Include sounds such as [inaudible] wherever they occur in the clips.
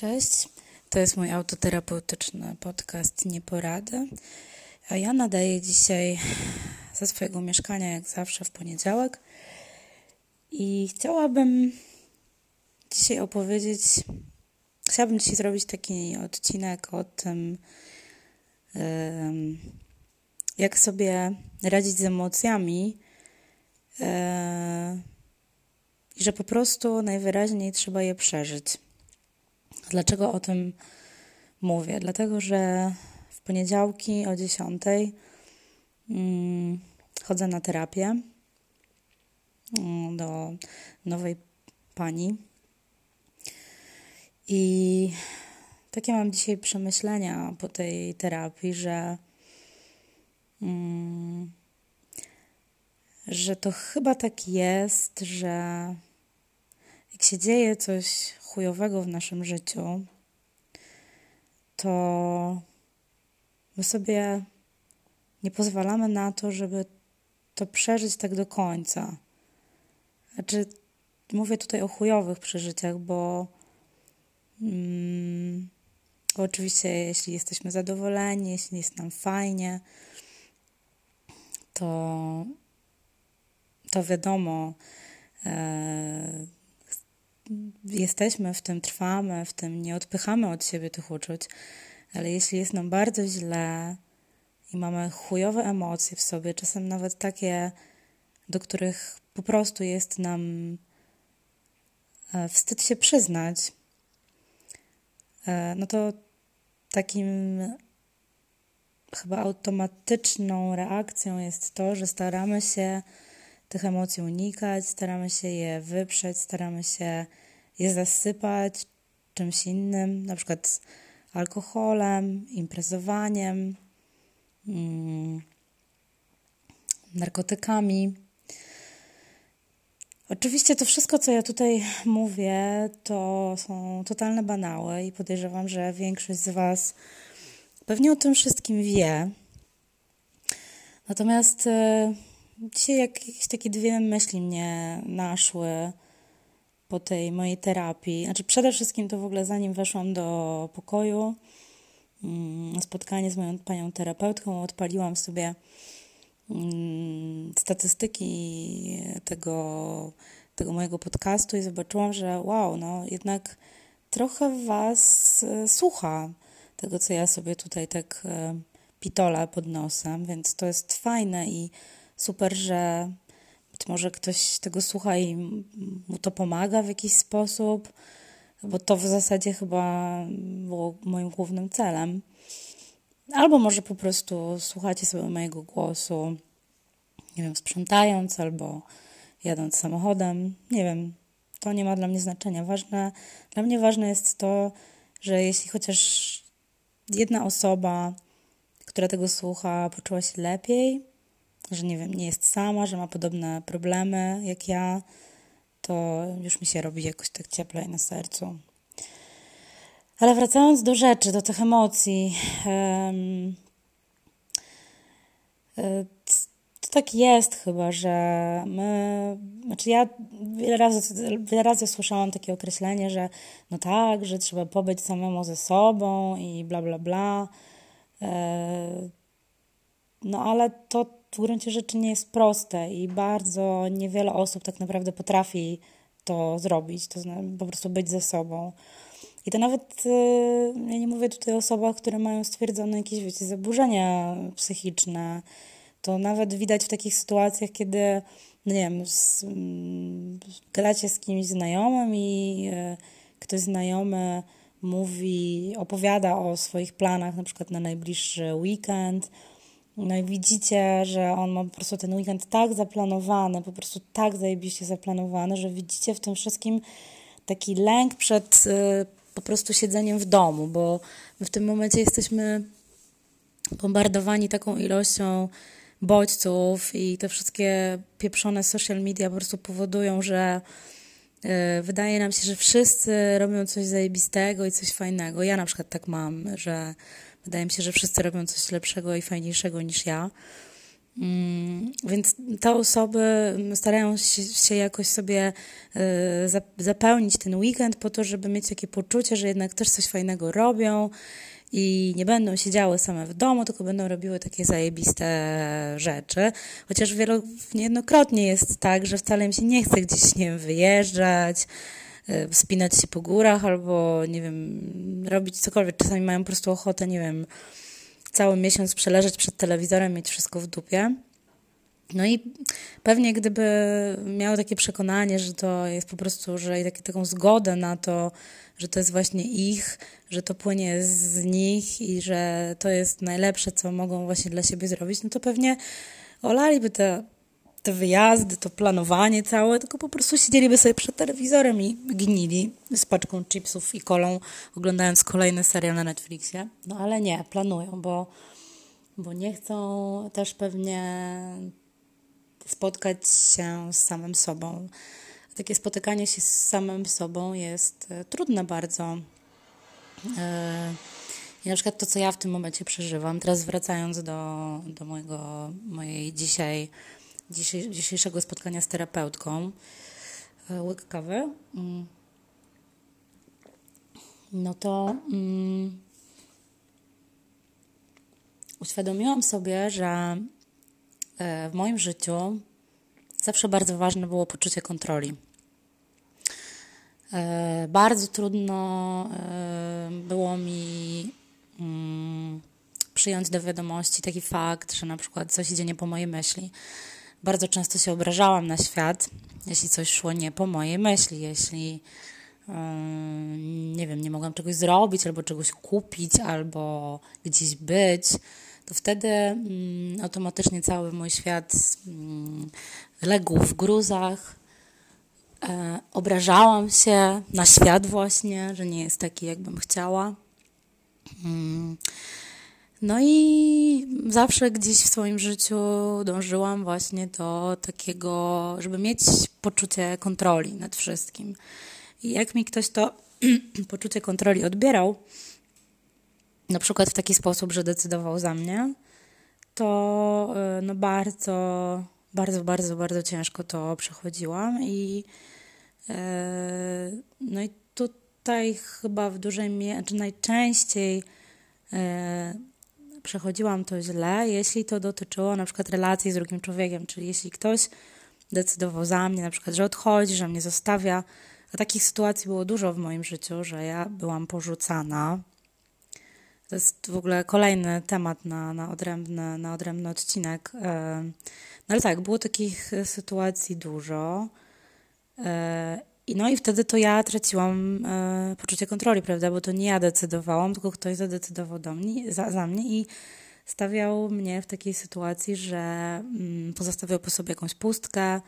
Cześć, to jest mój autoterapeutyczny podcast Nieporady, a ja nadaję dzisiaj ze swojego mieszkania, jak zawsze w poniedziałek i chciałabym dzisiaj opowiedzieć, chciałabym dzisiaj zrobić taki odcinek o tym, jak sobie radzić z emocjami e, i że po prostu najwyraźniej trzeba je przeżyć. Dlaczego o tym mówię? Dlatego, że w poniedziałki o 10 mm, chodzę na terapię mm, do nowej pani. I takie mam dzisiaj przemyślenia po tej terapii, że, mm, że to chyba tak jest, że jak się dzieje coś chujowego w naszym życiu, to my sobie nie pozwalamy na to, żeby to przeżyć tak do końca. Znaczy, mówię tutaj o chujowych przeżyciach, bo, mm, oczywiście, jeśli jesteśmy zadowoleni, jeśli jest nam fajnie, to, to wiadomo, e, jesteśmy w tym, trwamy w tym, nie odpychamy od siebie tych uczuć, ale jeśli jest nam bardzo źle i mamy chujowe emocje w sobie, czasem nawet takie, do których po prostu jest nam e, wstyd się przyznać, e, no to takim chyba automatyczną reakcją jest to, że staramy się tych emocji unikać, staramy się je wyprzeć, staramy się je zasypać czymś innym, na przykład alkoholem, imprezowaniem, mm, narkotykami. Oczywiście to wszystko, co ja tutaj mówię, to są totalne banały i podejrzewam, że większość z Was pewnie o tym wszystkim wie. Natomiast y, dzisiaj jakieś takie dwie myśli mnie naszły po tej mojej terapii. Znaczy, przede wszystkim to w ogóle zanim weszłam do pokoju, mm, spotkanie z moją panią terapeutką, odpaliłam sobie mm, statystyki tego, tego mojego podcastu i zobaczyłam, że wow, no jednak trochę Was e, słucha tego, co ja sobie tutaj tak e, pitolę pod nosem, więc to jest fajne i super, że być może ktoś tego słucha i mu to pomaga w jakiś sposób, bo to w zasadzie chyba było moim głównym celem. Albo może po prostu słuchacie sobie mojego głosu, nie wiem, sprzątając albo jadąc samochodem. Nie wiem, to nie ma dla mnie znaczenia. Ważne, dla mnie ważne jest to, że jeśli chociaż jedna osoba, która tego słucha, poczuła się lepiej, że nie wiem, nie jest sama, że ma podobne problemy jak ja, to już mi się robi jakoś tak cieplej na sercu. Ale wracając do rzeczy, do tych emocji, um, to tak jest chyba, że my, znaczy ja wiele razy, wiele razy słyszałam takie określenie, że no tak, że trzeba pobyć samemu ze sobą i bla, bla, bla. E, no ale to w gruncie rzeczy nie jest proste i bardzo niewiele osób tak naprawdę potrafi to zrobić, to znaczy po prostu być ze sobą. I to nawet, y, ja nie mówię tutaj o osobach, które mają stwierdzone jakieś, wiecie, zaburzenia psychiczne. To nawet widać w takich sytuacjach, kiedy, no nie wiem, z, mm, gadacie z kimś znajomym i y, ktoś znajomy mówi, opowiada o swoich planach, na przykład na najbliższy weekend, no i widzicie, że on ma po prostu ten weekend tak zaplanowany, po prostu tak zajebiście zaplanowany, że widzicie w tym wszystkim taki lęk przed y, po prostu siedzeniem w domu, bo my w tym momencie jesteśmy bombardowani taką ilością bodźców i te wszystkie pieprzone social media po prostu powodują, że y, wydaje nam się, że wszyscy robią coś zajebistego i coś fajnego. Ja na przykład tak mam, że Wydaje mi się, że wszyscy robią coś lepszego i fajniejszego niż ja. Mm, więc te osoby starają się jakoś sobie y, zapełnić ten weekend po to, żeby mieć takie poczucie, że jednak też coś fajnego robią i nie będą siedziały same w domu, tylko będą robiły takie zajebiste rzeczy. Chociaż wielo, niejednokrotnie jest tak, że wcale im się nie chce gdzieś, nie wyjeżdżać, wspinać się po górach albo, nie wiem, robić cokolwiek. Czasami mają po prostu ochotę, nie wiem, cały miesiąc przeleżeć przed telewizorem, mieć wszystko w dupie. No i pewnie gdyby miały takie przekonanie, że to jest po prostu, że i taką zgodę na to, że to jest właśnie ich, że to płynie z nich i że to jest najlepsze, co mogą właśnie dla siebie zrobić, no to pewnie olaliby te, te wyjazdy, to planowanie całe, tylko po prostu siedzieliby sobie przed telewizorem i gnili z paczką chipsów i kolą, oglądając kolejny serial na Netflixie. No ale nie, planują, bo, bo nie chcą też pewnie spotkać się z samym sobą. Takie spotykanie się z samym sobą jest e, trudne bardzo. E, I na przykład to, co ja w tym momencie przeżywam, teraz wracając do, do mojego, mojej dzisiaj, dzisiejszego spotkania z terapeutką, e, łyk kawy, mm. no to um, uświadomiłam sobie, że w moim życiu zawsze bardzo ważne było poczucie kontroli. E, bardzo trudno e, było mi mm, przyjąć do wiadomości taki fakt, że na przykład coś idzie nie po mojej myśli. Bardzo często się obrażałam na świat, jeśli coś szło nie po mojej myśli, jeśli e, nie wiem, nie mogłam czegoś zrobić, albo czegoś kupić, albo gdzieś być, to wtedy mm, automatycznie cały mój świat mm, legł w gruzach. E, obrażałam się na świat właśnie, że nie jest taki, jakbym chciała. Mm. No i zawsze gdzieś w swoim życiu dążyłam właśnie do takiego, żeby mieć poczucie kontroli nad wszystkim. I jak mi ktoś to [clears throat] poczucie kontroli odbierał, na przykład w taki sposób, że decydował za mnie, to y, no bardzo, bardzo, bardzo, bardzo ciężko to przechodziłam i y, no i tutaj chyba w dużej mierze, czy najczęściej y, przechodziłam to źle, jeśli to dotyczyło na przykład relacji z drugim człowiekiem, czyli jeśli ktoś decydował za mnie, na przykład, że odchodzi, że mnie zostawia. A takich sytuacji było dużo w moim życiu, że ja byłam porzucana to jest w ogóle kolejny temat na, na, odrębny, na odrębny odcinek. E, no ale tak, było takich sytuacji dużo. I no i wtedy to ja traciłam e, poczucie kontroli, prawda? Bo to nie ja decydowałam, tylko ktoś zadecydował do mnie, za, za mnie i stawiał mnie w takiej sytuacji, że mm, pozostawiał po sobie jakąś pustkę,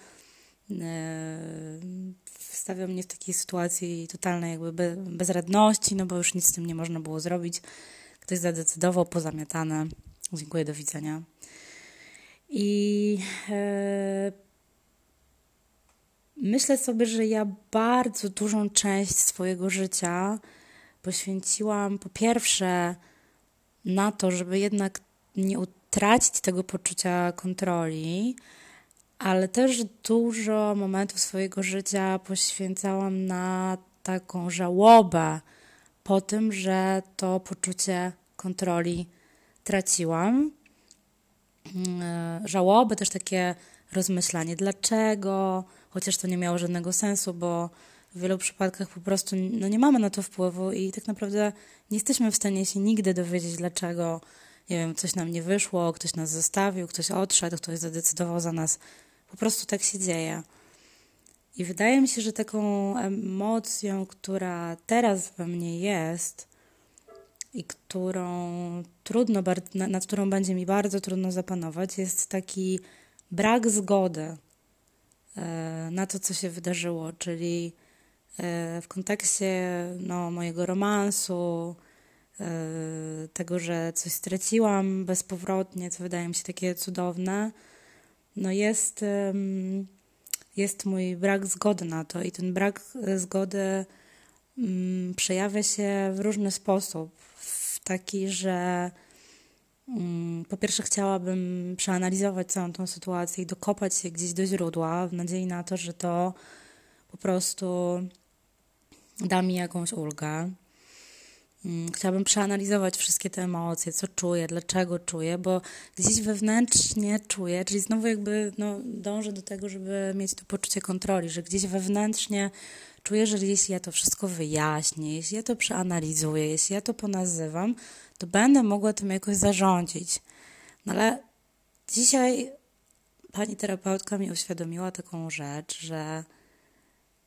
stawiał mnie w takiej sytuacji totalnej jakby bezradności, no bo już nic z tym nie można było zrobić. Ktoś zadecydował, pozamiatane. Dziękuję, do widzenia. I e, myślę sobie, że ja bardzo dużą część swojego życia poświęciłam po pierwsze na to, żeby jednak nie utracić tego poczucia kontroli, ale też dużo momentów swojego życia poświęcałam na taką żałobę po tym, że to poczucie kontroli traciłam. Mm, e, żałobę, też takie rozmyślanie, dlaczego, chociaż to nie miało żadnego sensu, bo w wielu przypadkach po prostu no, nie mamy na to wpływu i tak naprawdę nie jesteśmy w stanie się nigdy dowiedzieć, dlaczego, nie wiem, coś nam nie wyszło, ktoś nas zostawił, ktoś odszedł, ktoś zadecydował za nas. Po prostu tak się dzieje. I wydaje mi się, że taką emocją, która teraz we mnie jest, i którą trudno, nad którą będzie mi bardzo trudno zapanować, jest taki brak zgody e, na to, co się wydarzyło, czyli e, w kontekście no, mojego romansu, e, tego, że coś straciłam bezpowrotnie, co wydaje mi się takie cudowne, no jest, jest mój brak zgody na to i ten brak zgody mm, przejawia się w różny sposób taki, że po pierwsze, chciałabym przeanalizować całą tą sytuację i dokopać się gdzieś do źródła, w nadziei na to, że to po prostu da mi jakąś ulgę. Mm, chciałabym przeanalizować wszystkie te emocje, co czuję, dlaczego czuję, bo gdzieś wewnętrznie czuję, czyli znowu jakby no, dążę do tego, żeby mieć to poczucie kontroli, że gdzieś wewnętrznie czuję, że jeśli ja to wszystko wyjaśnię, jeśli ja to przeanalizuję, jeśli ja to ponazywam, to będę mogła tym jakoś zarządzić. No ale dzisiaj pani terapeutka mi uświadomiła taką rzecz, że,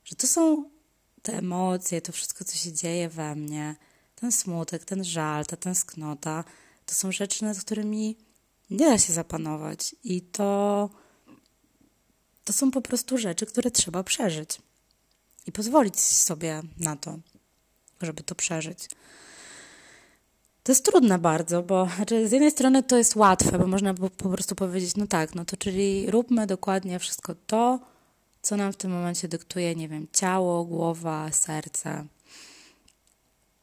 że to są te emocje, to wszystko, co się dzieje we mnie, ten smutek, ten żal, ta tęsknota, to są rzeczy, nad którymi nie da się zapanować. I to, to są po prostu rzeczy, które trzeba przeżyć. I pozwolić sobie na to, żeby to przeżyć. To jest trudne bardzo, bo znaczy z jednej strony to jest łatwe, bo można po, po prostu powiedzieć, no tak, no to czyli róbmy dokładnie wszystko to, co nam w tym momencie dyktuje, nie wiem, ciało, głowa, serce.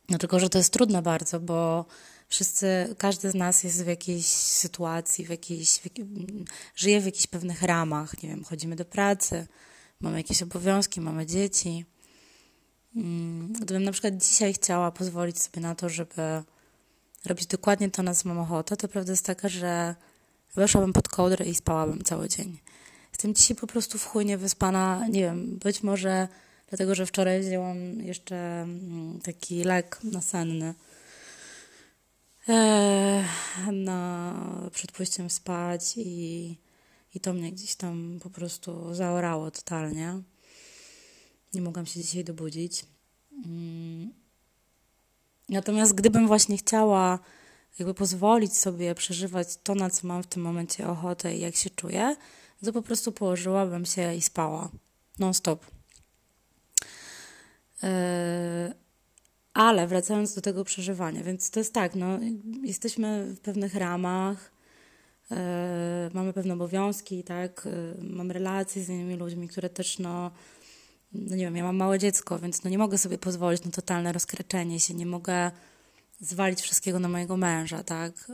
No tylko, że to jest trudne bardzo, bo wszyscy, każdy z nas jest w jakiejś sytuacji, w jakiejś, w żyje w jakichś pewnych ramach, nie wiem, chodzimy do pracy, mamy jakieś obowiązki, mamy dzieci. Mm, gdybym na przykład dzisiaj chciała pozwolić sobie na to, żeby robić dokładnie to, na co mam ochotę, to prawda jest taka, że weszłabym pod kołdrę i spałabym cały dzień. Jestem dzisiaj po prostu w chujnie wyspana, nie wiem, być może dlatego, że wczoraj wzięłam jeszcze mm, taki lek nasenny eee, na, przed pójściem spać i, i to mnie gdzieś tam po prostu zaorało totalnie. Nie mogłam się dzisiaj dobudzić. Mm. Natomiast gdybym właśnie chciała jakby pozwolić sobie przeżywać to, na co mam w tym momencie ochotę i jak się czuję, to po prostu położyłabym się i spała. Non-stop. Yy, ale wracając do tego przeżywania, więc to jest tak, no, jesteśmy w pewnych ramach, yy, mamy pewne obowiązki, tak, yy, mam relacje z innymi ludźmi, które też, no, no nie wiem, ja mam małe dziecko, więc no nie mogę sobie pozwolić na totalne rozkreczenie się, nie mogę zwalić wszystkiego na mojego męża, tak.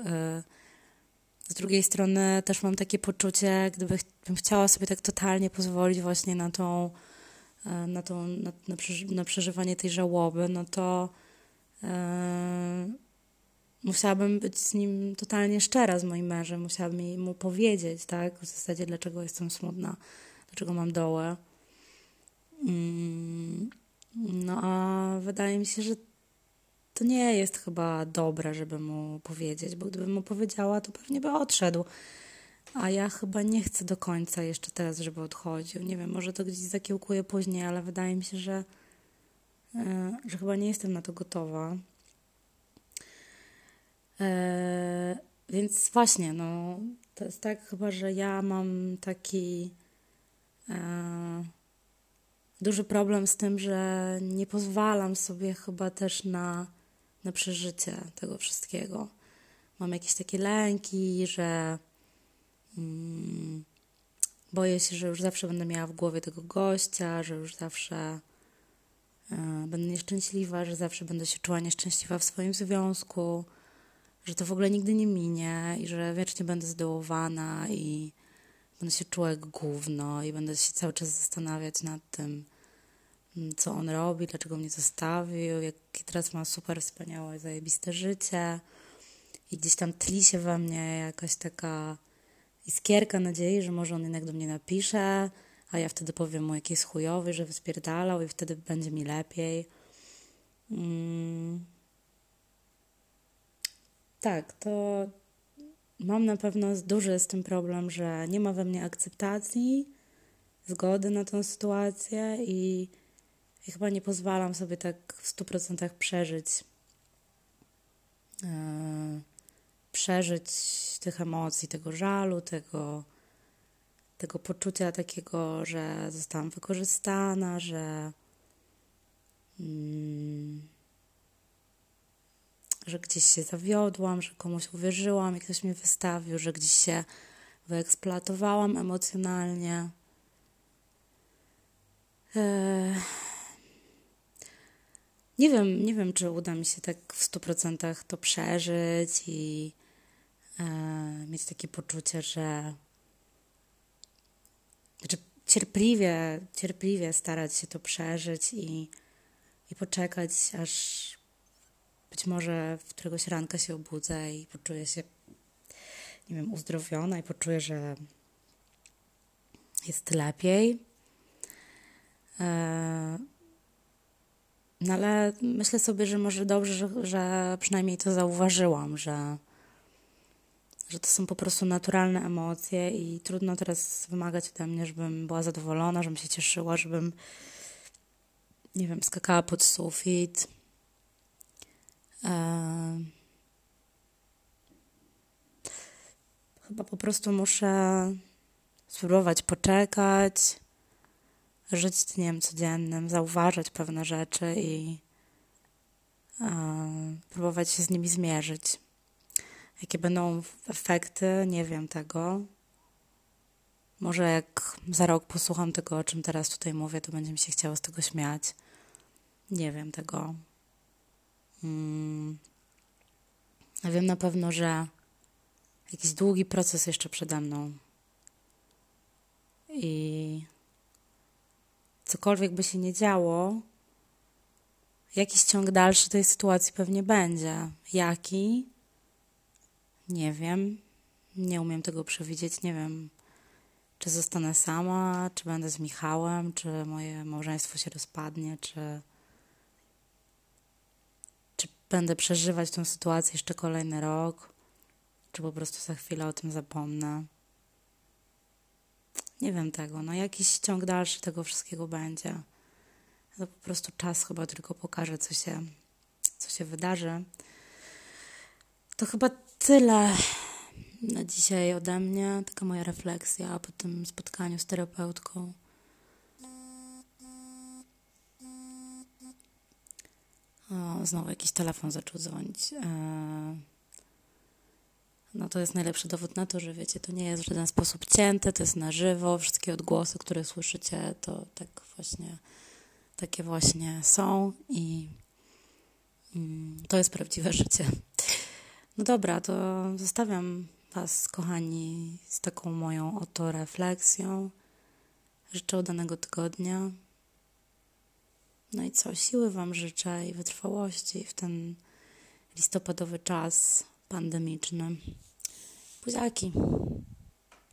Z drugiej strony też mam takie poczucie, gdybym chciała sobie tak totalnie pozwolić właśnie na tą, e, na, tą, na, na, na przeżywanie tej żałoby, no to e, musiałabym być z nim totalnie szczera, z moim mężem, musiałabym mu powiedzieć, tak, w zasadzie dlaczego jestem smutna, dlaczego mam dołę. Mm, no a wydaje mi się, że to nie jest chyba dobre, żeby mu powiedzieć, bo gdybym mu powiedziała, to pewnie by odszedł. A ja chyba nie chcę do końca jeszcze teraz, żeby odchodził. Nie wiem, może to gdzieś zakiełkuje później, ale wydaje mi się, że, e, że chyba nie jestem na to gotowa. E, więc właśnie, no, to jest tak chyba, że ja mam taki e, duży problem z tym, że nie pozwalam sobie chyba też na na przeżycie tego wszystkiego. Mam jakieś takie lęki, że mm, boję się, że już zawsze będę miała w głowie tego gościa, że już zawsze y, będę nieszczęśliwa, że zawsze będę się czuła nieszczęśliwa w swoim związku, że to w ogóle nigdy nie minie i że wiecznie będę zdołowana i będę się czuła jak gówno i będę się cały czas zastanawiać nad tym, Mm, co on robi, dlaczego mnie zostawił, jakie teraz ma super wspaniałe, zajebiste życie. I gdzieś tam tli się we mnie jakaś taka iskierka nadziei, że może on jednak do mnie napisze, a ja wtedy powiem mu, jaki jest chujowy, że wyspierdalał i wtedy będzie mi lepiej. Mm. Tak, to mam na pewno duży z tym problem, że nie ma we mnie akceptacji, zgody na tę sytuację i i chyba nie pozwalam sobie tak w stu procentach przeżyć. Yy, przeżyć tych emocji, tego żalu, tego, tego poczucia takiego, że zostałam wykorzystana, że, yy, że gdzieś się zawiodłam, że komuś uwierzyłam i ktoś mnie wystawił, że gdzieś się wyeksploatowałam emocjonalnie. Yy, nie wiem, nie wiem, czy uda mi się tak w 100% to przeżyć i, e, mieć takie poczucie, że znaczy cierpliwie, cierpliwie starać się to przeżyć i, i poczekać, aż być może w któregoś ranka się obudzę i poczuję się, nie wiem, uzdrowiona i poczuję, że jest lepiej. E, no ale myślę sobie, że może dobrze, że, przynajmniej to zauważyłam, że, że to są po prostu naturalne emocje i trudno teraz wymagać ode mnie, żebym była zadowolona, żebym się cieszyła, żebym, nie wiem, skakała pod sufit. Chyba po prostu muszę spróbować poczekać żyć dniem codziennym, zauważać pewne rzeczy i próbować się z nimi zmierzyć. Jakie będą efekty, nie wiem tego. Może jak za rok posłucham tego, o czym teraz tutaj mówię, to będzie mi się chciało z tego śmiać. Nie wiem tego. Ja wiem na pewno, że jakiś długi proces jeszcze przede mną. I cokolwiek by się nie działo, jakiś ciąg dalszy tej sytuacji pewnie będzie. Jaki? Nie wiem. Nie umiem tego przewidzieć. Nie wiem, czy zostanę sama, czy będę z Michałem, czy moje małżeństwo się rozpadnie, czy będę przeżywać tę sytuację jeszcze kolejny rok, czy po prostu za chwilę o tym zapomnę. Nie wiem tego. No jakiś ciąg dalszy tego wszystkiego będzie. To po prostu czas chyba tylko pokaże, co się, co się wydarzy. To chyba tyle na dzisiaj ode mnie. Taka moja refleksja po tym spotkaniu z terapeutką. O, znowu jakiś telefon zaczął dzwonić. Eee no to jest najlepszy dowód na to, że wiecie, to nie jest w żaden sposób cięte, to jest na żywo, wszystkie odgłosy, które słyszycie, to tak właśnie, takie właśnie są i mm, to jest prawdziwe [laughs] życie. No dobra, to zostawiam Was, kochani, z taką moją oto refleksją. Życzę udanego tygodnia. No i co, siły Wam życzę i wytrwałości w ten listopadowy czas pandemiczny. Buziaki.